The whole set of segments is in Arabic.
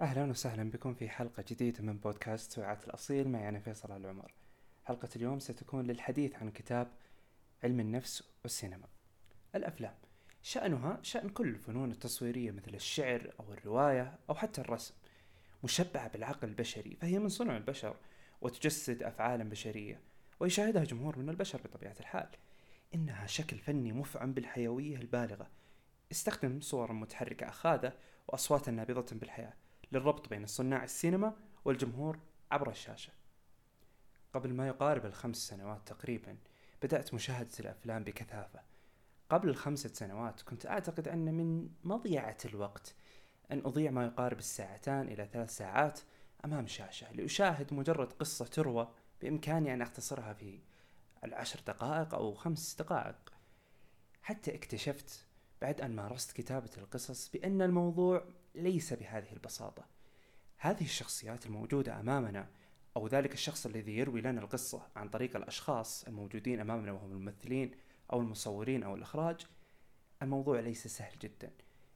أهلا وسهلا بكم في حلقة جديدة من بودكاست سويعات الأصيل. معي أنا فيصل العمر حلقة اليوم ستكون للحديث عن كتاب علم النفس والسينما. الأفلام. شأنها شأن كل الفنون التصويرية مثل الشعر أو الرواية أو حتى الرسم. مشبعة بالعقل البشري فهي من صنع البشر وتجسد أفعالا بشرية ويشاهدها جمهور من البشر بطبيعة الحال. إنها شكل فني مفعم بالحيوية البالغة. استخدم صورا متحركة أخاذة وأصواتا نابضة بالحياة. للربط بين صناع السينما والجمهور عبر الشاشة. قبل ما يقارب الخمس سنوات تقريبا بدأت مشاهدة الأفلام بكثافة. قبل الخمسة سنوات كنت أعتقد أن من مضيعة الوقت أن أضيع ما يقارب الساعتان إلى ثلاث ساعات أمام شاشة لأشاهد مجرد قصة تروى بإمكاني أن أختصرها في العشر دقائق أو خمس دقائق. حتى اكتشفت بعد أن مارست كتابة القصص بأن الموضوع ليس بهذه البساطة. هذه الشخصيات الموجودة أمامنا أو ذلك الشخص الذي يروي لنا القصة عن طريق الأشخاص الموجودين أمامنا وهم الممثلين أو المصورين أو الإخراج الموضوع ليس سهل جدا.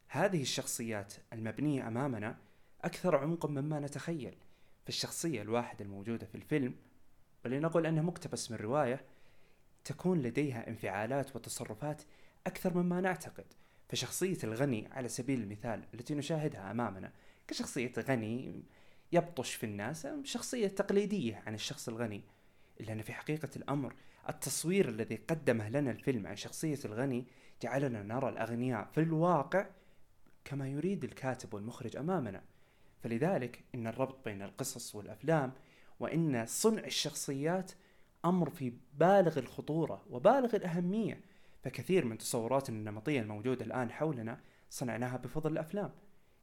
هذه الشخصيات المبنية أمامنا أكثر عمقا مما نتخيل. فالشخصية الواحدة الموجودة في الفيلم ولنقل أنها مقتبس من رواية تكون لديها انفعالات وتصرفات أكثر مما نعتقد. فشخصية الغني على سبيل المثال التي نشاهدها أمامنا كشخصية غني يبطش في الناس شخصية تقليدية عن الشخص الغني. إلا أن في حقيقة الأمر التصوير الذي قدمه لنا الفيلم عن شخصية الغني جعلنا نرى الأغنياء في الواقع كما يريد الكاتب والمخرج أمامنا. فلذلك إن الربط بين القصص والأفلام وإن صنع الشخصيات أمر في بالغ الخطورة وبالغ الأهمية. فكثير من تصوراتنا النمطية الموجودة الآن حولنا صنعناها بفضل الأفلام.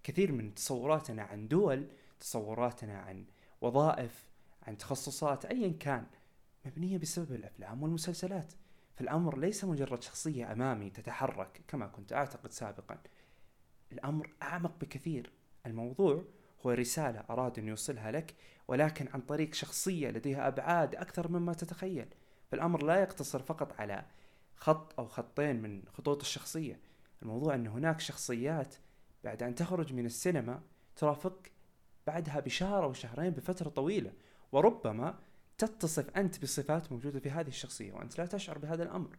كثير من تصوراتنا عن دول تصوراتنا عن وظائف عن تخصصات أيا كان مبنية بسبب الأفلام والمسلسلات. فالأمر ليس مجرد شخصية أمامي تتحرك كما كنت أعتقد سابقا. الأمر أعمق بكثير. الموضوع هو رسالة أراد أن يوصلها لك ولكن عن طريق شخصية لديها أبعاد أكثر مما تتخيل. فالأمر لا يقتصر فقط على خط أو خطين من خطوط الشخصية. الموضوع أن هناك شخصيات بعد أن تخرج من السينما ترافق بعدها بشهر أو شهرين بفترة طويلة وربما تتصف أنت بصفات موجودة في هذه الشخصية وأنت لا تشعر بهذا الأمر.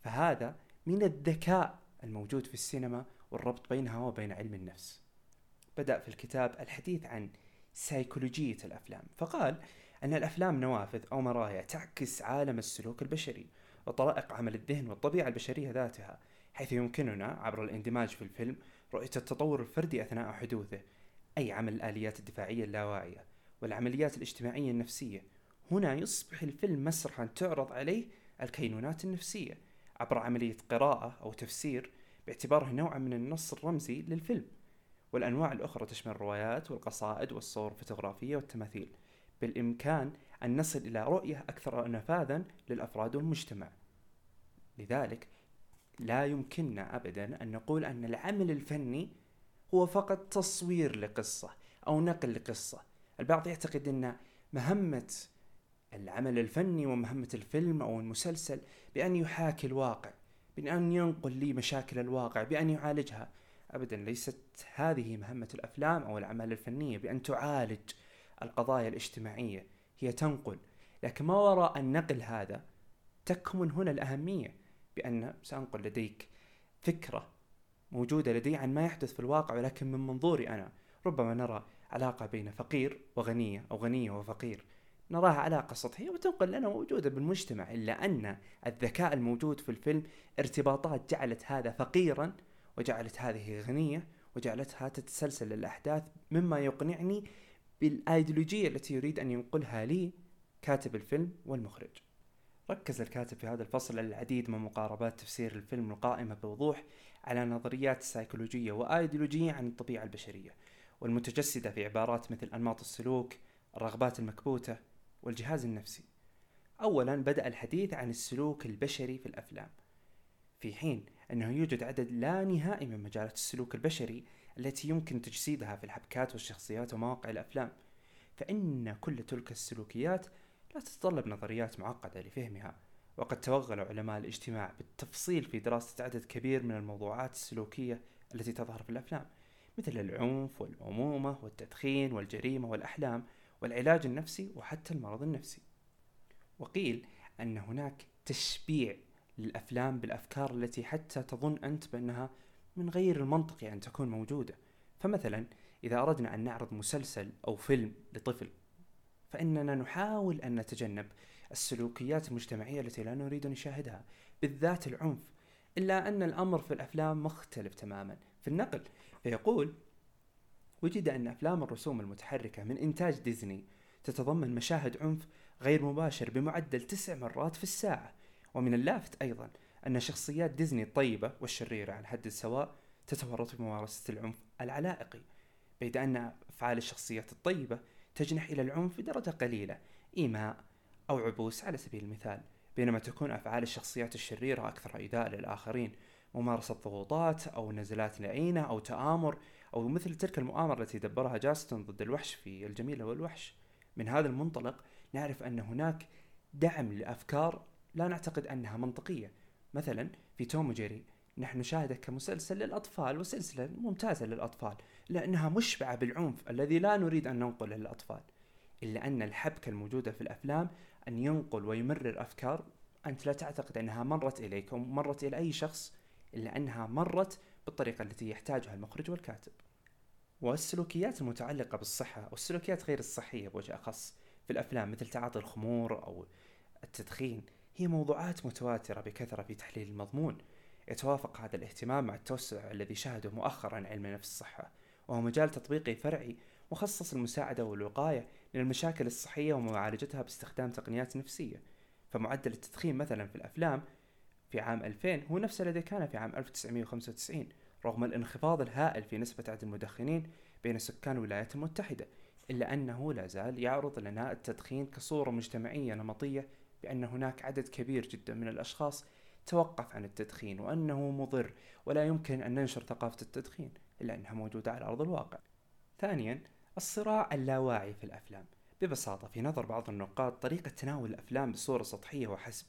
فهذا من الذكاء الموجود في السينما والربط بينها وبين علم النفس. بدأ في الكتاب الحديث عن سيكولوجية الأفلام فقال أن الأفلام نوافذ أو مرايا تعكس عالم السلوك البشري وطرائق عمل الذهن والطبيعة البشرية ذاتها حيث يمكننا عبر الاندماج في الفيلم رؤية التطور الفردي أثناء حدوثه أي عمل الآليات الدفاعية اللاواعية والعمليات الاجتماعية النفسية. هنا يصبح الفيلم مسرحا تعرض عليه الكينونات النفسية عبر عملية قراءة أو تفسير باعتباره نوعا من النص الرمزي للفيلم. والأنواع الأخرى تشمل الروايات والقصائد والصور الفوتوغرافية والتماثيل. بالإمكان أن نصل إلى رؤية أكثر نفاذا للأفراد والمجتمع. لذلك لا يمكننا أبدا أن نقول أن العمل الفني هو فقط تصوير لقصة أو نقل لقصة. البعض يعتقد أن مهمة العمل الفني ومهمة الفيلم أو المسلسل بأن يحاكي الواقع بأن ينقل لي مشاكل الواقع بأن يعالجها. أبدا ليست هذه مهمة الأفلام أو الأعمال الفنية بأن تعالج القضايا الاجتماعية. هي تنقل. لكن ما وراء النقل هذا تكمن هنا الأهمية بأن سأنقل لديك فكرة موجودة لدي عن ما يحدث في الواقع ولكن من منظوري أنا ربما نرى علاقة بين فقير وغنية أو غنية وفقير. نراها علاقة سطحية وتنقل لنا موجودة بالمجتمع إلا أن الذكاء الموجود في الفيلم ارتباطات جعلت هذا فقيرا وجعلت هذه غنية وجعلتها تتسلسل الأحداث مما يقنعني بالأيديولوجية التي يريد أن ينقلها لي كاتب الفيلم والمخرج. ركز الكاتب في هذا الفصل على العديد من مقاربات تفسير الفيلم القائمة بوضوح على نظريات سيكولوجية وأيديولوجية عن الطبيعة البشرية والمتجسدة في عبارات مثل أنماط السلوك الرغبات المكبوتة والجهاز النفسي. أولا بدأ الحديث عن السلوك البشري في الأفلام في حين أنه يوجد عدد لا نهائي من مجالات السلوك البشري التي يمكن تجسيدها في الحبكات والشخصيات ومواقع الأفلام. فإن كل تلك السلوكيات لا تتطلب نظريات معقدة لفهمها وقد توغل علماء الاجتماع بالتفصيل في دراسة عدد كبير من الموضوعات السلوكية التي تظهر في الأفلام مثل العنف والأمومة والتدخين والجريمة والأحلام والعلاج النفسي وحتى المرض النفسي. وقيل أن هناك تشبيع للأفلام بالأفكار التي حتى تظن أنت بأنها من غير المنطقي أن تكون موجودة. فمثلا إذا أردنا أن نعرض مسلسل أو فيلم لطفل فإننا نحاول أن نتجنب السلوكيات المجتمعية التي لا نريد أن نشاهدها بالذات العنف إلا أن الأمر في الأفلام مختلف تماما. في النقل فيقول وجد أن أفلام الرسوم المتحركة من إنتاج ديزني تتضمن مشاهد عنف غير مباشر بمعدل تسع مرات في الساعة ومن اللافت أيضا أن شخصيات ديزني الطيبة والشريرة على حد السواء تتورط في ممارسة العنف العلائقي بيد أن أفعال الشخصيات الطيبة تجنح إلى العنف بدرجة قليلة إيماء أو عبوس على سبيل المثال. بينما تكون أفعال الشخصيات الشريرة أكثر إيذاء للآخرين ممارسة ضغوطات أو نزلات لعينة أو تآمر أو مثل تلك المؤامرة التي دبرها جاستون ضد الوحش في الجميلة والوحش. من هذا المنطلق نعرف أن هناك دعم لأفكار لا نعتقد أنها منطقية مثلا في توم وجيري نحن نشاهده كمسلسل للأطفال وسلسلة ممتازة للأطفال لأنها مشبعة بالعنف الذي لا نريد أن ننقله للأطفال إلا أن الحبكة الموجودة في الأفلام أن ينقل ويمرر أفكار أنت لا تعتقد أنها مرت إليك أو مرت إلى أي شخص إلا أنها مرت بالطريقة التي يحتاجها المخرج والكاتب. والسلوكيات المتعلقة بالصحة أو السلوكيات غير الصحية بوجه أخص في الأفلام مثل تعاطي الخمور أو التدخين هي موضوعات متواترة بكثرة في تحليل المضمون. يتوافق هذا الاهتمام مع التوسع الذي شهده مؤخرا علم نفس الصحة وهو مجال تطبيقي فرعي مخصص للمساعدة والوقاية من المشاكل الصحية ومعالجتها باستخدام تقنيات نفسية. فمعدل التدخين مثلا في الأفلام في عام 2000 هو نفس الذي كان في عام 1995 رغم الانخفاض الهائل في نسبة عدد المدخنين بين سكان الولايات المتحدة إلا أنه لا زال يعرض لنا التدخين كصورة مجتمعية نمطية بأن هناك عدد كبير جدا من الأشخاص توقف عن التدخين وأنه مضر ولا يمكن أن ننشر ثقافة التدخين إلا أنها موجودة على أرض الواقع. ثانيا الصراع اللاواعي في الأفلام. ببساطة في نظر بعض النقاد طريقة تناول الأفلام بصورة سطحية وحسب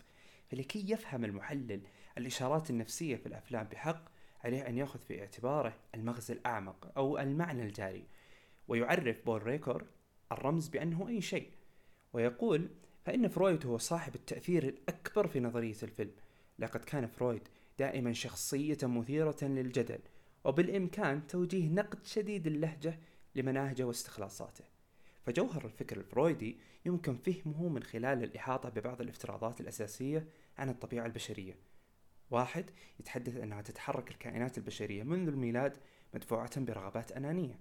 فلكي يفهم المحلل الإشارات النفسية في الأفلام بحق عليه أن يأخذ في اعتباره المغزى الأعمق أو المعنى الجاري ويعرف بول ريكور الرمز بأنه أي شيء. ويقول فإن فرويد هو صاحب التأثير الأكبر في نظرية الفيلم. لقد كان فرويد دائما شخصية مثيرة للجدل وبالإمكان توجيه نقد شديد اللهجة لمناهجه واستخلاصاته. فجوهر الفكر الفرويدي يمكن فهمه من خلال الإحاطة ببعض الافتراضات الأساسية عن الطبيعة البشرية. واحد يتحدث أنها تتحرك الكائنات البشرية منذ الميلاد مدفوعة برغبات أنانية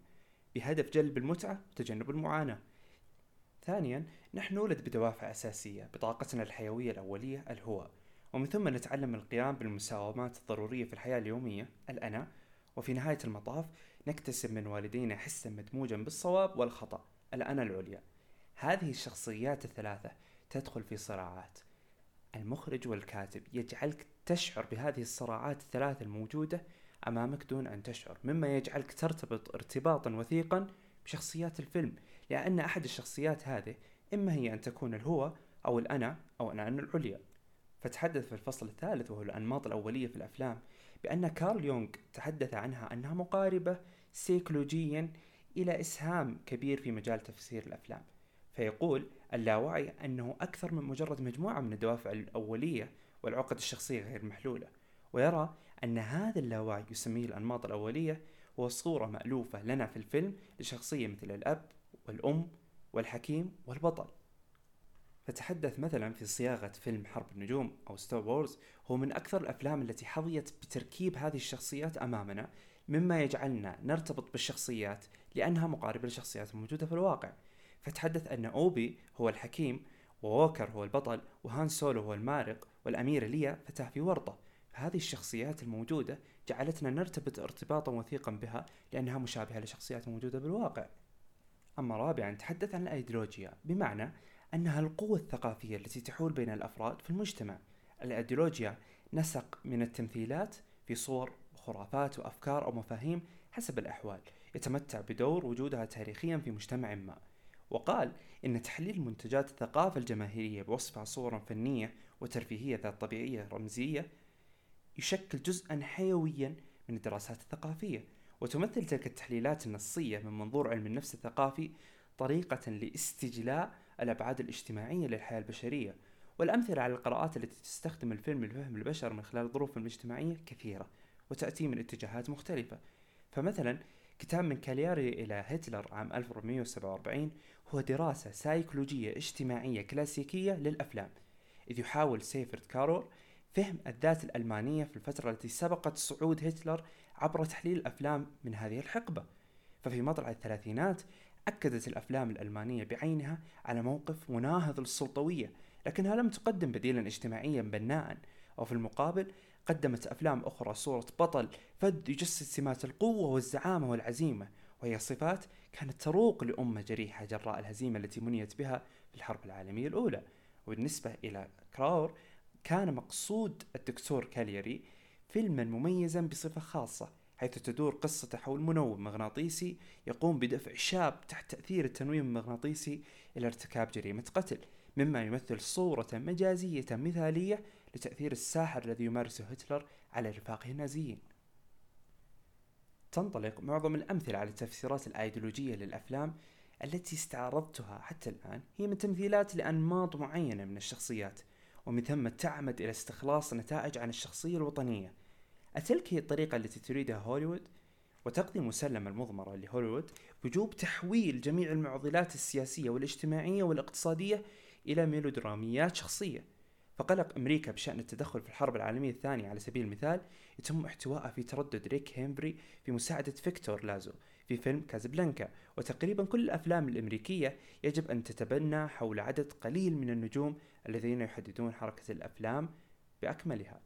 بهدف جلب المتعة وتجنب المعاناة. ثانيا نحن نولد بدوافع أساسية بطاقتنا الحيوية الأولية الهو ومن ثم نتعلم القيام بالمساومات الضرورية في الحياة اليومية الأنا. وفي نهاية المطاف نكتسب من والدينا حسا مدموجا بالصواب والخطأ الأنا العليا. هذه الشخصيات الثلاثة تدخل في صراعات. المخرج والكاتب يجعلك تشعر بهذه الصراعات الثلاثة الموجودة أمامك دون أن تشعر مما يجعلك ترتبط ارتباطا وثيقا بشخصيات الفيلم. لأن أحد الشخصيات هذه إما هي أن تكون الهو أو الأنا أو الأنا العليا. فتحدث في الفصل الثالث وهو الأنماط الأولية في الأفلام بأن كارل يونغ تحدث عنها أنها مقاربة سيكولوجيا إلى إسهام كبير في مجال تفسير الأفلام. فيقول اللاوعي أنه أكثر من مجرد مجموعة من الدوافع الأولية والعقد الشخصية غير المحلولة ويرى أن هذا اللاوعي يسميه الأنماط الأولية هو صورة مألوفة لنا في الفيلم لشخصية مثل الأب والأم والحكيم والبطل. فتحدث مثلا في صياغة فيلم حرب النجوم أو Star Wars هو من أكثر الأفلام التي حظيت بتركيب هذه الشخصيات أمامنا مما يجعلنا نرتبط بالشخصيات لأنها مقاربة للشخصيات الموجودة في الواقع. فتحدث أن أوبي هو الحكيم وووكر هو البطل وهان سولو هو المارق والأميرة ليا فتاة في ورطة. هذه الشخصيات الموجودة جعلتنا نرتبط ارتباطا وثيقا بها لأنها مشابهة لشخصيات موجودة بالواقع. أما رابعا تحدث عن الأيديولوجيا بمعنى أنها القوة الثقافية التي تحول بين الأفراد في المجتمع. الأيديولوجيا نسق من التمثيلات في صور وخرافات وأفكار أو مفاهيم حسب الأحوال يتمتع بدور وجودها تاريخيا في مجتمع ما. وقال إن تحليل منتجات الثقافة الجماهيرية بوصفها صورا فنية وترفيهية ذات طبيعية رمزية يشكل جزءا حيويا من الدراسات الثقافية. وتمثل تلك التحليلات النصية من منظور علم النفس الثقافي طريقة لاستجلاء الأبعاد الاجتماعية للحياة البشرية. والأمثلة على القراءات التي تستخدم الفيلم لفهم البشر من خلال الظروف الاجتماعية كثيرة وتأتي من اتجاهات مختلفة. فمثلا كتاب من كالياري إلى هتلر عام 1447 هو دراسة سايكولوجية اجتماعية كلاسيكية للأفلام. إذ يحاول سيفرد كارور فهم الذات الألمانية في الفترة التي سبقت صعود هتلر عبر تحليل الأفلام من هذه الحقبة. ففي مطلع الثلاثينات أكدت الأفلام الألمانية بعينها على موقف مناهض للسلطوية لكنها لم تقدم بديلا اجتماعيا بناء وفي المقابل قدمت أفلام أخرى صورة بطل فد يجسد سمات القوة والزعامة والعزيمة وهي صفات كانت تروق لأمة جريحة جراء الهزيمة التي منيت بها في الحرب العالمية الأولى. وبالنسبة إلى كراور كان مقصود الدكتور كاليري فيلما مميزا بصفة خاصة حيث تدور قصته حول منوم مغناطيسي يقوم بدفع شاب تحت تأثير التنويم المغناطيسي إلى ارتكاب جريمة قتل مما يمثل صورة مجازية مثالية لتأثير الساحر الذي يمارسه هتلر على رفاقه النازيين. تنطلق معظم الأمثلة على التفسيرات الأيديولوجية للأفلام التي استعرضتها حتى الآن هي من تمثيلات لأنماط معينة من الشخصيات ومن ثم تعمد إلى استخلاص نتائج عن الشخصية الوطنية أتلك هي الطريقة التي تريدها هوليوود؟ وتقضي مسلمة المضمرة لهوليوود بوجوب تحويل جميع المعضلات السياسية والاجتماعية والاقتصادية إلى ميلودراميات شخصية فقلق أمريكا بشأن التدخل في الحرب العالمية الثانية على سبيل المثال يتم احتوائه في تردد ريك هيمبري في مساعدة فيكتور لازو في فيلم كازابلانكا وتقريبا كل الأفلام الأمريكية يجب أن تتبنى حول عدد قليل من النجوم الذين يحددون حركة الأفلام بأكملها.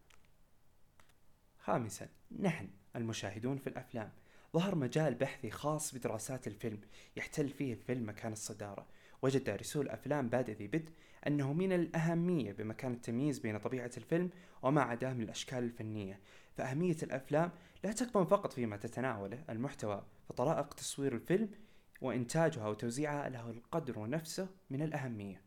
خامسا نحن المشاهدون في الأفلام. ظهر مجال بحثي خاص بدراسات الفيلم يحتل فيه الفيلم مكان الصدارة. وجد دارسو الأفلام بادئ ذي بدء أنه من الأهمية بمكان التمييز بين طبيعة الفيلم وما عداه من الأشكال الفنية. فأهمية الأفلام لا تكمن فقط فيما تتناوله المحتوى فطرائق تصوير الفيلم وإنتاجها وتوزيعها له القدر نفسه من الأهمية.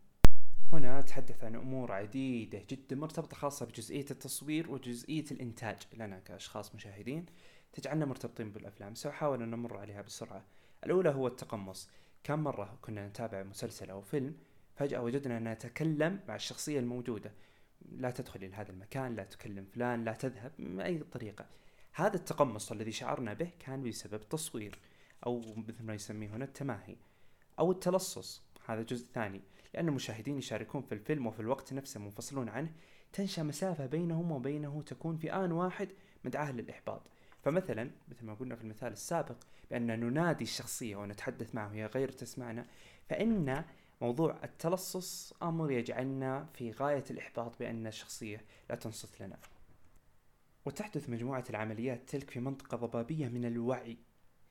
هنا أتحدث عن أمور عديدة جدا مرتبطة خاصة بجزئية التصوير وجزئية الإنتاج. لنا كأشخاص مشاهدين تجعلنا مرتبطين بالأفلام سأحاول أن نمر عليها بسرعة. الأولى هو التقمص. كم مرة كنا نتابع مسلسل أو فيلم فجأة وجدنا أن نتكلم مع الشخصية الموجودة. لا تدخل إلى هذا المكان لا تكلم فلان لا تذهب بأي طريقة. هذا التقمص الذي شعرنا به كان بسبب تصوير أو مثل ما يسميه هنا التماهي أو التلصص. هذا جزء ثاني. لأن المشاهدين يشاركون في الفيلم وفي الوقت نفسه منفصلون عنه تنشأ مسافة بينهم وبينه تكون في آن واحد مدعاة للإحباط فمثلا مثل ما قلنا في المثال السابق بأن ننادي الشخصية ونتحدث معه وهي غير تسمعنا. فإن موضوع التلصص أمر يجعلنا في غاية الإحباط بأن الشخصية لا تنصت لنا. وتحدث مجموعة العمليات تلك في منطقة ضبابية من الوعي.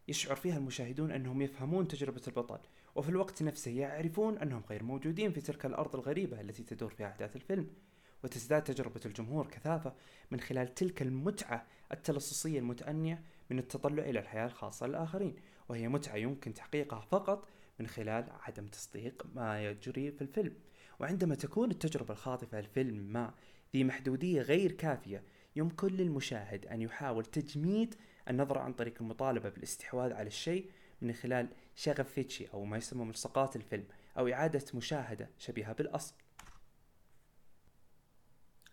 يشعر فيها المشاهدون أنهم يفهمون تجربة البطل وفي الوقت نفسه يعرفون أنهم غير موجودين في تلك الأرض الغريبة التي تدور فيها أحداث الفيلم. وتزداد تجربة الجمهور كثافة من خلال تلك المتعة التلصصية المتأنية من التطلع إلى الحياة الخاصة للآخرين. وهي متعة يمكن تحقيقها فقط من خلال عدم تصديق ما يجري في الفيلم. وعندما تكون التجربة الخاطفة الفيلم ما ذي محدودية غير كافية يمكن للمشاهد أن يحاول تجميد النظرة عن طريق المطالبة بالاستحواذ على الشيء من خلال شغف فيتشي أو ما يسمى ملصقات الفيلم أو إعادة مشاهدة شبيهة بالأصل.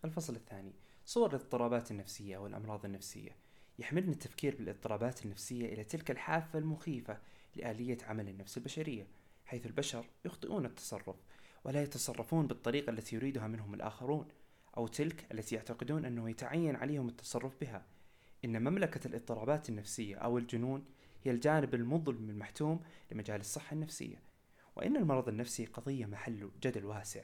الفصل الثاني صور الاضطرابات النفسية والأمراض النفسية. يحملنا التفكير بالاضطرابات النفسية إلى تلك الحافة المخيفة لآلية عمل النفس البشرية حيث البشر يخطئون التصرف ولا يتصرفون بالطريقة التي يريدها منهم الآخرون. أو تلك التي يعتقدون أنه يتعين عليهم التصرف بها. إن مملكة الاضطرابات النفسية أو الجنون هي الجانب المظلم المحتوم لمجال الصحة النفسية. وإن المرض النفسي قضية محل جدل واسع.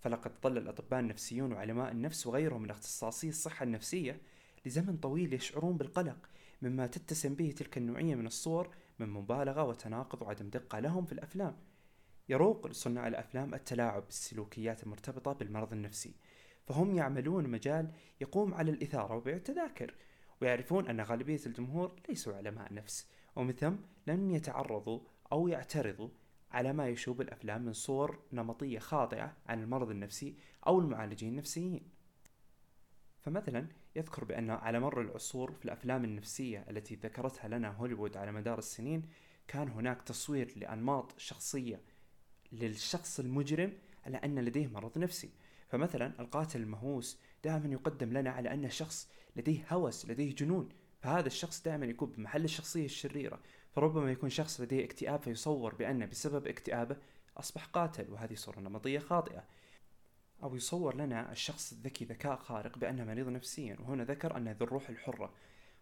فلقد ظل الأطباء النفسيون وعلماء النفس وغيرهم من اختصاصي الصحة النفسية لزمن طويل يشعرون بالقلق مما تتسم به تلك النوعية من الصور من مبالغة وتناقض وعدم دقة لهم في الأفلام. يروق صناع الأفلام التلاعب بالسلوكيات المرتبطة بالمرض النفسي. فهم يعملون مجال يقوم على الإثارة وبيع التذاكر ويعرفون أن غالبية الجمهور ليسوا علماء نفس ومن ثم لن يتعرضوا أو يعترضوا على ما يشوب الأفلام من صور نمطية خاطئة عن المرض النفسي أو المعالجين النفسيين. فمثلا يذكر بأن على مر العصور في الأفلام النفسية التي ذكرتها لنا هوليوود على مدار السنين كان هناك تصوير لأنماط شخصية للشخص المجرم على أن لديه مرض نفسي فمثلا القاتل المهووس دائما يقدم لنا على أنه شخص لديه هوس لديه جنون. فهذا الشخص دائما يكون بمحل الشخصية الشريرة. فربما يكون شخص لديه اكتئاب فيصور بأنه بسبب اكتئابه أصبح قاتل وهذه صورة نمطية خاطئة. أو يصور لنا الشخص الذكي ذكاء خارق بأنه مريض نفسيا وهنا ذكر أنه ذو الروح الحرة.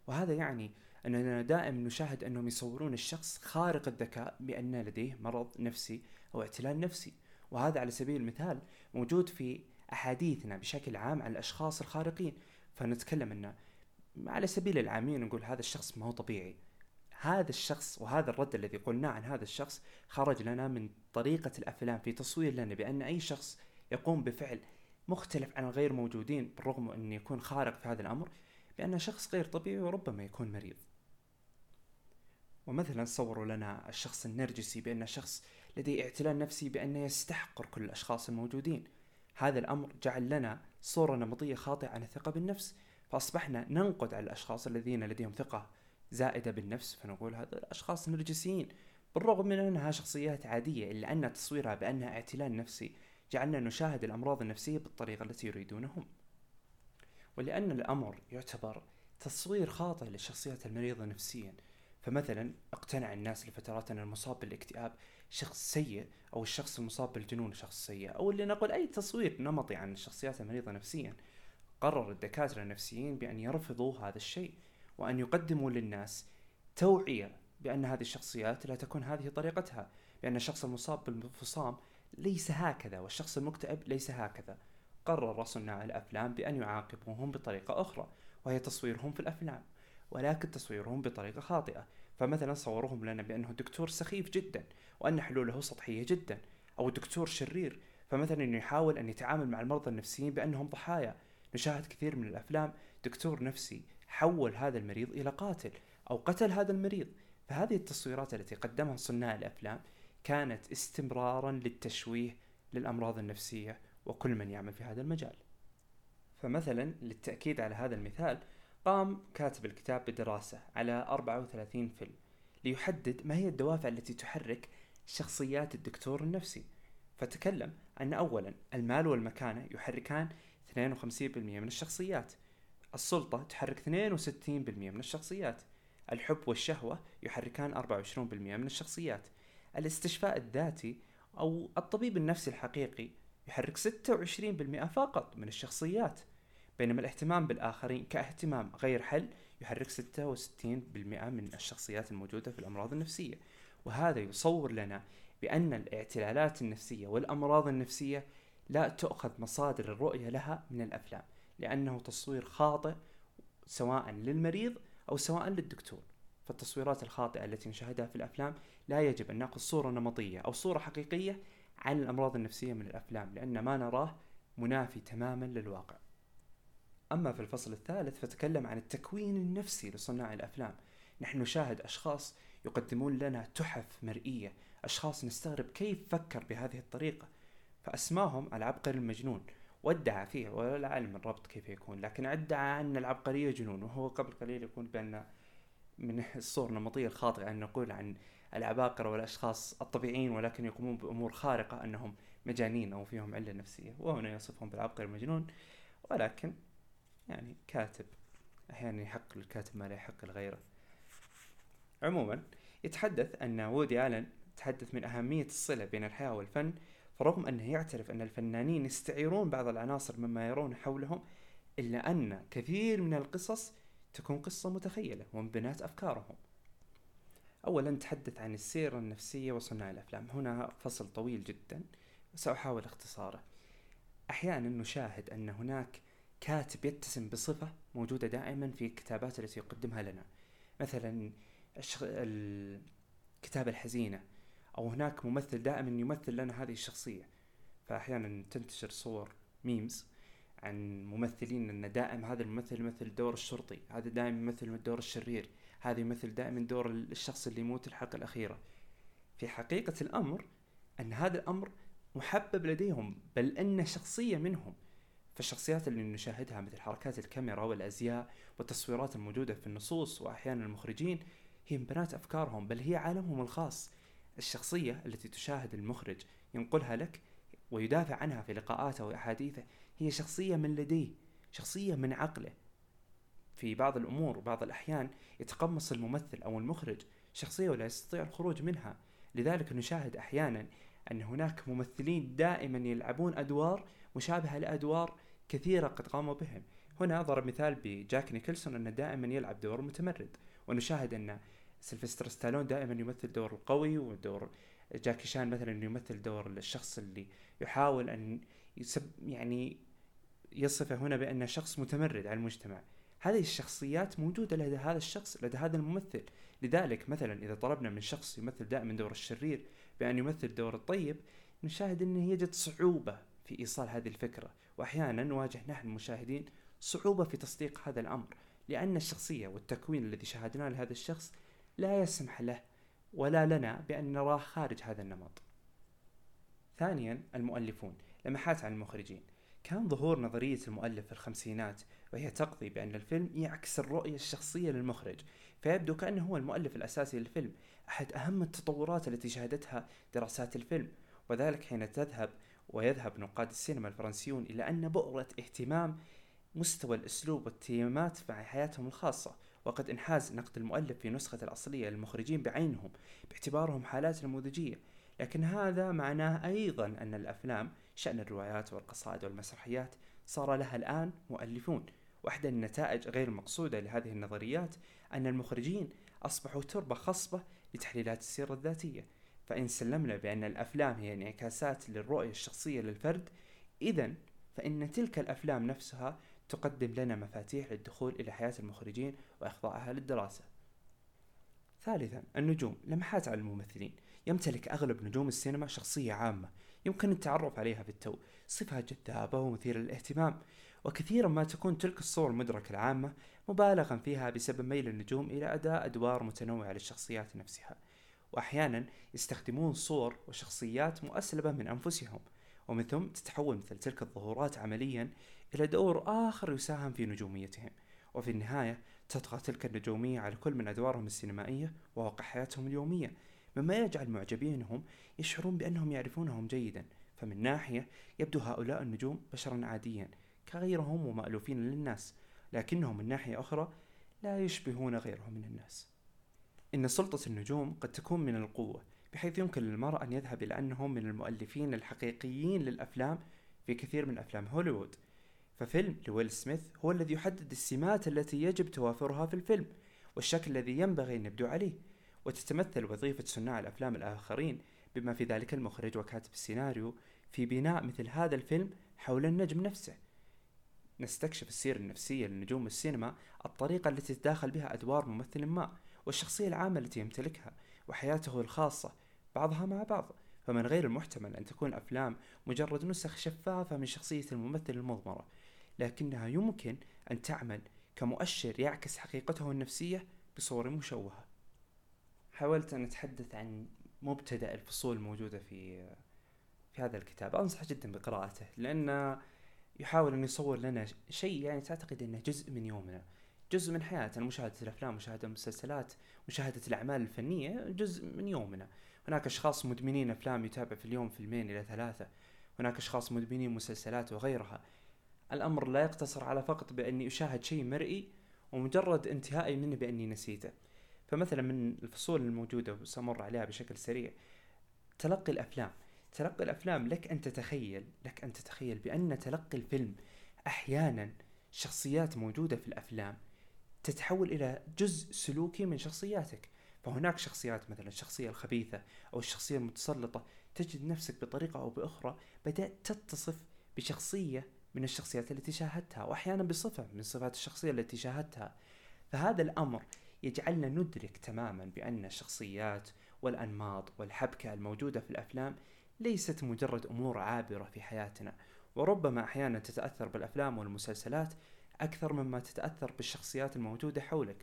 وهذا يعني أننا دائما نشاهد أنهم يصورون الشخص خارق الذكاء بأن لديه مرض نفسي أو اعتلال نفسي. وهذا على سبيل المثال موجود في أحاديثنا بشكل عام عن الأشخاص الخارقين. فنتكلم أنه على سبيل العامين نقول هذا الشخص ما هو طبيعي. هذا الشخص وهذا الرد الذي قلناه عن هذا الشخص خرج لنا من طريقة الأفلام في تصوير لنا بأن أي شخص يقوم بفعل مختلف عن الغير موجودين بالرغم أن يكون خارق في هذا الأمر بأنه شخص غير طبيعي وربما يكون مريض. ومثلا صوروا لنا الشخص النرجسي بأنه شخص لديه اعتلال نفسي بأنه يستحقر كل الأشخاص الموجودين. هذا الأمر جعل لنا صورة نمطية خاطئة عن الثقة بالنفس فأصبحنا ننقد على الأشخاص الذين لديهم ثقة زائدة بالنفس فنقول هذا الأشخاص نرجسيين بالرغم من أنها شخصيات عادية إلا أن تصويرها بأنها اعتلال نفسي جعلنا نشاهد الأمراض النفسية بالطريقة التي يريدونه هم ولأن الأمر يعتبر تصوير خاطئ للشخصيات المريضة نفسيا فمثلا اقتنع الناس لفترات أن المصاب بالاكتئاب شخص سيء أو الشخص المصاب بالجنون شخص سيء. أو اللي نقول أي تصوير نمطي عن الشخصيات المريضة نفسيا. قرر الدكاترة النفسيين بأن يرفضوا هذا الشيء وأن يقدموا للناس توعية بأن هذه الشخصيات لا تكون هذه طريقتها. بأن الشخص المصاب بالانفصام ليس هكذا والشخص المكتئب ليس هكذا. قرر صناع الأفلام بأن يعاقبوهم بطريقة أخرى وهي تصويرهم في الأفلام. ولكن تصويرهم بطريقة خاطئة. فمثلا صوروهم لنا بأنه دكتور سخيف جدا وأن حلوله سطحية جدا أو دكتور شرير. فمثلا إنه يحاول أن يتعامل مع المرضى النفسيين بأنهم ضحايا. نشاهد كثير من الأفلام دكتور نفسي حول هذا المريض إلى قاتل أو قتل هذا المريض. فهذه التصويرات التي قدمها صناع الأفلام كانت استمرارا للتشويه للأمراض النفسية وكل من يعمل في هذا المجال. فمثلا للتأكيد على هذا المثال قام كاتب الكتاب بدراسة على 34 فيلم ليحدد ما هي الدوافع التي تحرك شخصيات الدكتور النفسي. فتكلم أن أولا المال والمكانة يحركان 52% من الشخصيات. السلطة تحرك 62% من الشخصيات. الحب والشهوة يحركان 24% من الشخصيات. الاستشفاء الذاتي أو الطبيب النفسي الحقيقي يحرك 26% فقط من الشخصيات. بينما الاهتمام بالآخرين كاهتمام غير حل يحرك 66% من الشخصيات الموجودة في الأمراض النفسية. وهذا يصور لنا بأن الاعتلالات النفسية والأمراض النفسية لا تؤخذ مصادر الرؤية لها من الأفلام لأنه تصوير خاطئ سواء للمريض أو سواء للدكتور. فالتصويرات الخاطئة التي نشاهدها في الأفلام لا يجب أن نأخذ صورة نمطية أو صورة حقيقية عن الأمراض النفسية من الأفلام لأن ما نراه منافي تماما للواقع. أما في الفصل الثالث فتكلم عن التكوين النفسي لصناع الأفلام. نحن نشاهد أشخاص يقدمون لنا تحف مرئية أشخاص نستغرب كيف فكر بهذه الطريقة. فأسماهم العبقري المجنون. وادعى فيه ولا علم الربط كيف يكون لكن أدعى أن العبقرية جنون وهو قبل قليل يقول بأن من الصور النمطية الخاطئة أن نقول عن العباقرة والأشخاص الطبيعيين ولكن يقومون بأمور خارقة أنهم مجانين أو فيهم علة نفسية. وهنا يصفهم بالعبقري المجنون ولكن يعني كاتب. أحيانا يحق للكاتب ما لا يحق لغيره. عموما يتحدث أن وودي آلن تحدث من أهمية الصلة بين الحياة والفن فرغم أنه يعترف أن الفنانين يستعيرون بعض العناصر مما يرون حولهم إلا أن كثير من القصص تكون قصة متخيلة ومن بنات أفكارهم. أولا تحدث عن السيرة النفسية وصناع الأفلام. هنا فصل طويل جدا سأحاول اختصاره. أحيانا نشاهد أن هناك كاتب يتسم بصفة موجودة دائما في الكتابات التي يقدمها لنا. مثلا الكتابة الحزينة أو هناك ممثل دائما يمثل لنا هذه الشخصية. فأحيانا تنتشر صور ميمز عن ممثلين أن دائم هذا الممثل يمثل دور الشرطي هذا دائما يمثل الدور الشرير هذا يمثل دائما دور الشخص اللي يموت الحلقة الأخيرة. في حقيقة الأمر أن هذا الأمر محبب لديهم بل أن شخصية منهم فالشخصيات اللي نشاهدها مثل حركات الكاميرا والأزياء والتصويرات الموجودة في النصوص وأحيانا المخرجين هي من بنات أفكارهم بل هي عالمهم الخاص. الشخصية التي تشاهد المخرج ينقلها لك ويدافع عنها في لقاءاته وأحاديثه هي شخصية من لديه شخصية من عقله. في بعض الأمور وبعض الأحيان يتقمص الممثل أو المخرج شخصية ولا يستطيع الخروج منها. لذلك نشاهد أحيانا أن هناك ممثلين دائما يلعبون أدوار مشابهة لأدوار كثيرة قد قاموا بهم. هنا ضرب مثال بجاك نيكلسون أنه دائما يلعب دور متمرد ونشاهد أن سيلفستر ستالون دائما يمثل دور القوي ودور جاكي شان مثلا يمثل دور الشخص اللي يحاول أن يسب يعني يصفه هنا بأنه شخص متمرد على المجتمع. هذه الشخصيات موجودة لدى هذا الشخص لدى هذا الممثل. لذلك مثلا إذا طلبنا من شخص يمثل دائما دور الشرير بأن يمثل دور الطيب نشاهد أنه يجد صعوبة في إيصال هذه الفكرة. وأحيانا نواجه نحن المشاهدين صعوبة في تصديق هذا الأمر لأن الشخصية والتكوين الذي شاهدناه لهذا الشخص لا يسمح له ولا لنا بأن نراه خارج هذا النمط. ثانيا المؤلفون. لمحات عن المخرجين. كان ظهور نظرية المؤلف في الخمسينات وهي تقضي بأن الفيلم يعكس الرؤية الشخصية للمخرج فيبدو كأنه هو المؤلف الأساسي للفيلم أحد أهم التطورات التي شهدتها دراسات الفيلم. وذلك حين تذهب ويذهب نقاد السينما الفرنسيون إلى أن بؤرة اهتمام مستوى الأسلوب والتيمات مع حياتهم الخاصة وقد انحاز نقد المؤلف في نسخة الأصلية للمخرجين بعينهم باعتبارهم حالات نموذجية. لكن هذا معناه أيضا أن الأفلام شأن الروايات والقصائد والمسرحيات صار لها الآن مؤلفون. واحدى النتائج غير المقصودة لهذه النظريات أن المخرجين أصبحوا تربة خصبة لتحليلات السيرة الذاتية. فإن سلمنا بأن الأفلام هي انعكاسات للرؤية الشخصية للفرد إذا فإن تلك الأفلام نفسها تقدم لنا مفاتيح للدخول إلى حياة المخرجين وإخضاعها للدراسة. ثالثا النجوم لمحات على الممثلين. يمتلك أغلب نجوم السينما شخصية عامة يمكن التعرف عليها في التو. صفة جذابة ومثيرة للاهتمام. وكثيرا ما تكون تلك الصور المدركة العامة مبالغا فيها بسبب ميل النجوم إلى أداء أدوار متنوعة للشخصيات نفسها. وأحيانا يستخدمون صور وشخصيات مؤسلبة من أنفسهم. ومن ثم تتحول مثل تلك الظهورات عمليا إلى دور آخر يساهم في نجوميتهم. وفي النهاية تطغى تلك النجومية على كل من أدوارهم السينمائية وواقع حياتهم اليومية. مما يجعل معجبينهم يشعرون بأنهم يعرفونهم جيدا. فمن ناحية يبدو هؤلاء النجوم بشرا عاديا كغيرهم ومألوفين للناس لكنهم من ناحية أخرى لا يشبهون غيرهم من الناس. إن سلطة النجوم قد تكون من القوة بحيث يمكن للمرء أن يذهب إلى أنهم من المؤلفين الحقيقيين للأفلام في كثير من أفلام هوليوود. ففيلم لويل سميث هو الذي يحدد السمات التي يجب توافرها في الفيلم والشكل الذي ينبغي أن يبدو عليه. وتتمثل وظيفة صناع الأفلام الآخرين بما في ذلك المخرج وكاتب السيناريو في بناء مثل هذا الفيلم حول النجم نفسه. نستكشف السيرة النفسية لنجوم السينما الطريقة التي تتداخل بها أدوار ممثل ما. والشخصية العامة التي يمتلكها وحياته الخاصة بعضها مع بعض. فمن غير المحتمل أن تكون أفلام مجرد نسخ شفافة من شخصية الممثل المضمرة لكنها يمكن أن تعمل كمؤشر يعكس حقيقته النفسية بصورة مشوهة. حاولت أن أتحدث عن مبتدأ الفصول الموجودة في في هذا الكتاب. أنصح جدا بقراءته لأنه يحاول أن يصور لنا شيء يعني تعتقد أنه جزء من يومنا. جزء من حياتنا مشاهدة الأفلام مشاهدة المسلسلات مشاهدة الأعمال الفنية جزء من يومنا. هناك أشخاص مدمنين أفلام يتابع في اليوم فيلمين إلى ثلاثة. هناك أشخاص مدمنين مسلسلات وغيرها. الأمر لا يقتصر على فقط بأني أشاهد شيء مرئي ومجرد انتهائي منه بأني نسيته. فمثلا من الفصول الموجودة وسأمر عليها بشكل سريع تلقي الأفلام. تلقي الأفلام لك أن تتخيل لك أن تتخيل بأن تلقي الفيلم أحيانا شخصيات موجودة في الأفلام. تتحول إلى جزء سلوكي من شخصياتك. فهناك شخصيات مثلا الشخصية الخبيثة أو الشخصية المتسلطة تجد نفسك بطريقة أو بأخرى بدأت تتصف بشخصية من الشخصيات التي شاهدتها وأحيانا بصفة من صفات الشخصية التي شاهدتها. فهذا الأمر يجعلنا ندرك تماما بأن الشخصيات والأنماط والحبكة الموجودة في الأفلام ليست مجرد أمور عابرة في حياتنا وربما أحيانا تتأثر بالأفلام والمسلسلات أكثر مما تتأثر بالشخصيات الموجودة حولك.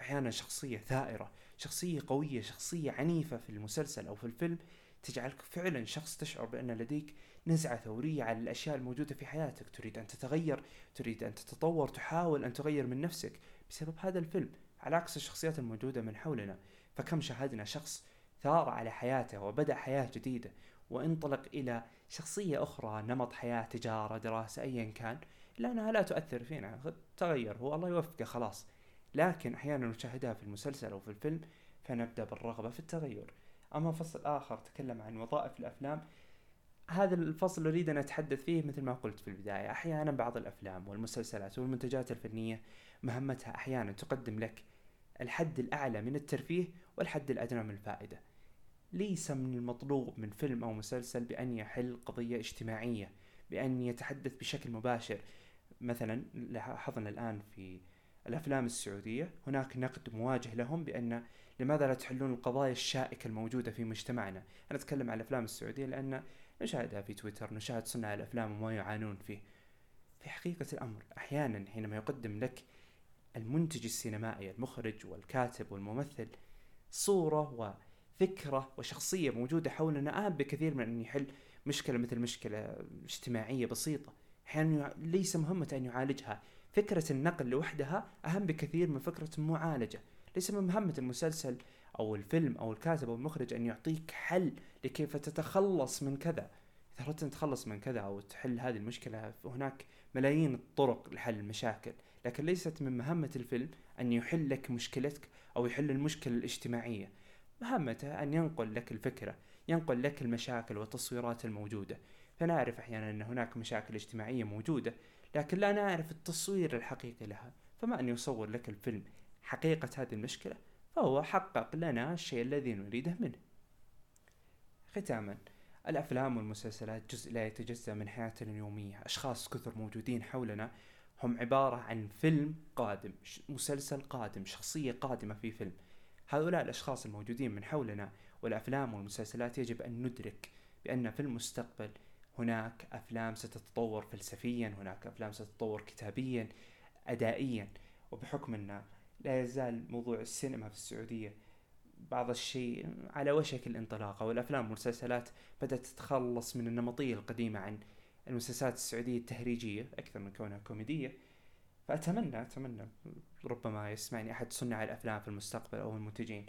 أحيانا شخصية ثائرة شخصية قوية شخصية عنيفة في المسلسل أو في الفيلم تجعلك فعلا شخص تشعر بأن لديك نزعة ثورية على الأشياء الموجودة في حياتك. تريد أن تتغير تريد أن تتطور تحاول أن تغير من نفسك بسبب هذا الفيلم على عكس الشخصيات الموجودة من حولنا. فكم شاهدنا شخص ثار على حياته وبدأ حياة جديدة وانطلق إلى شخصية أخرى نمط حياة تجارة دراسة أيا كان. لأنها لا تؤثر فينا تغير هو الله يوفقه خلاص. لكن أحيانا نشاهدها في المسلسل أو في الفيلم فنبدأ بالرغبة في التغير. أما فصل آخر تكلم عن وظائف الأفلام. هذا الفصل أريد أن أتحدث فيه مثل ما قلت في البداية. أحيانا بعض الأفلام والمسلسلات والمنتجات الفنية مهمتها أحيانا تقدم لك الحد الأعلى من الترفيه والحد الأدنى من الفائدة. ليس من المطلوب من فيلم أو مسلسل بأن يحل قضية اجتماعية بأن يتحدث بشكل مباشر. مثلا لاحظنا الآن في الأفلام السعودية هناك نقد مواجه لهم بأن لماذا لا تحلون القضايا الشائكة الموجودة في مجتمعنا؟ أنا أتكلم عن الأفلام السعودية لأن نشاهدها في تويتر نشاهد صناع الأفلام وما يعانون فيه. في حقيقة الأمر أحيانا حينما يقدم لك المنتج السينمائي المخرج والكاتب والممثل صورة وفكرة وشخصية موجودة حولنا أهم بكثير من أن يحل مشكلة مثل مشكلة اجتماعية بسيطة. أحيانا ليس مهمة أن يعالجها. فكرة النقل لوحدها أهم بكثير من فكرة المعالجة. ليس من مهمة المسلسل أو الفيلم أو الكاتب أو المخرج أن يعطيك حل لكيف تتخلص من كذا. إذا أردت أن تتخلص من كذا أو تحل هذه المشكلة هناك ملايين الطرق لحل المشاكل. لكن ليست من مهمة الفيلم أن يحل لك مشكلتك أو يحل المشكلة الاجتماعية. مهمته أن ينقل لك الفكرة. ينقل لك المشاكل والتصويرات الموجودة. فنعرف أحيانا أن هناك مشاكل اجتماعية موجودة لكن لا نعرف التصوير الحقيقي لها. فما أن يصور لك الفيلم حقيقة هذه المشكلة فهو حقق لنا الشيء الذي نريده منه. ختاما الأفلام والمسلسلات جزء لا يتجزأ من حياتنا اليومية. أشخاص كثر موجودين حولنا هم عبارة عن فيلم قادم مسلسل قادم شخصية قادمة في فيلم. هؤلاء الأشخاص الموجودين من حولنا والأفلام والمسلسلات يجب أن ندرك بأن في المستقبل هناك أفلام ستتطور فلسفيا هناك أفلام ستتطور كتابيا أدائيا. وبحكم أن لا يزال موضوع السينما في السعودية بعض الشيء على وشك الانطلاقة والأفلام والمسلسلات بدأت تتخلص من النمطية القديمة عن المسلسلات السعودية التهريجية أكثر من كونها كوميدية. فأتمنى أتمنى ربما يسمعني أحد صناع الأفلام في المستقبل أو المنتجين.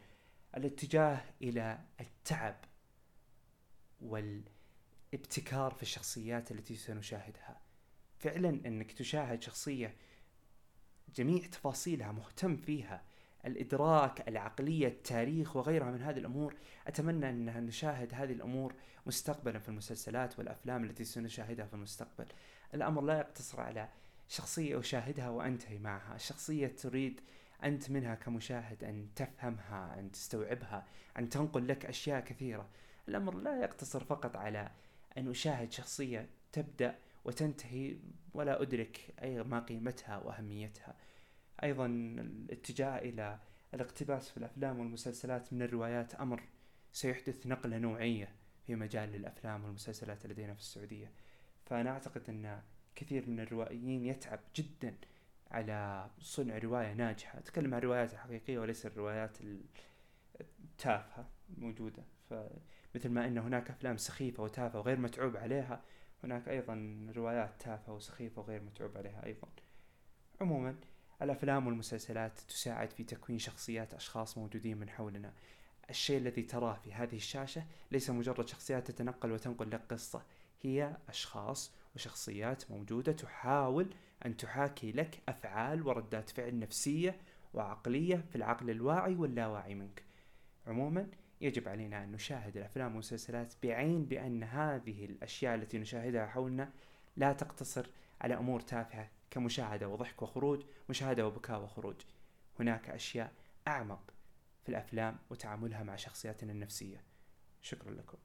الاتجاه إلى التعب والابتكار في الشخصيات التي سنشاهدها. فعلا أنك تشاهد شخصية جميع تفاصيلها مهتم فيها الإدراك العقلية التاريخ وغيرها من هذه الأمور أتمنى أن نشاهد هذه الأمور مستقبلا في المسلسلات والأفلام التي سنشاهدها في المستقبل. الأمر لا يقتصر على شخصية أشاهدها وأنتهي معها. الشخصية تريد أنت منها كمشاهد أن تفهمها أن تستوعبها أن تنقل لك أشياء كثيرة. الأمر لا يقتصر فقط على أن أشاهد شخصية تبدأ وتنتهي ولا أدرك أي ما قيمتها وأهميتها. أيضا الاتجاه إلى الاقتباس في الأفلام والمسلسلات من الروايات أمر سيحدث نقلة نوعية في مجال الأفلام والمسلسلات لدينا في السعودية. فأنا أعتقد أن كثير من الروائيين يتعب جدا على صنع رواية ناجحة. أتكلم عن الروايات الحقيقية وليس الروايات التافهة الموجودة فمثل ما أن هناك أفلام سخيفة وتافهة وغير متعوب عليها هناك أيضا روايات تافهة وسخيفة وغير متعوب عليها أيضا. عموما الأفلام والمسلسلات تساعد في تكوين شخصيات أشخاص موجودين من حولنا. الشيء الذي تراه في هذه الشاشة ليس مجرد شخصيات تتنقل وتنقل لك قصة هي أشخاص وشخصيات موجودة تحاول أن تحاكي لك أفعال وردات فعل نفسية وعقلية في العقل الواعي واللاواعي منك. عموما يجب علينا أن نشاهد الأفلام والمسلسلات بعين بأن هذه الأشياء التي نشاهدها حولنا لا تقتصر على أمور تافهة كمشاهدة وضحك وخروج مشاهدة وبكاء وخروج. هناك أشياء أعمق في الأفلام وتعاملها مع شخصياتنا النفسية. شكرا لكم.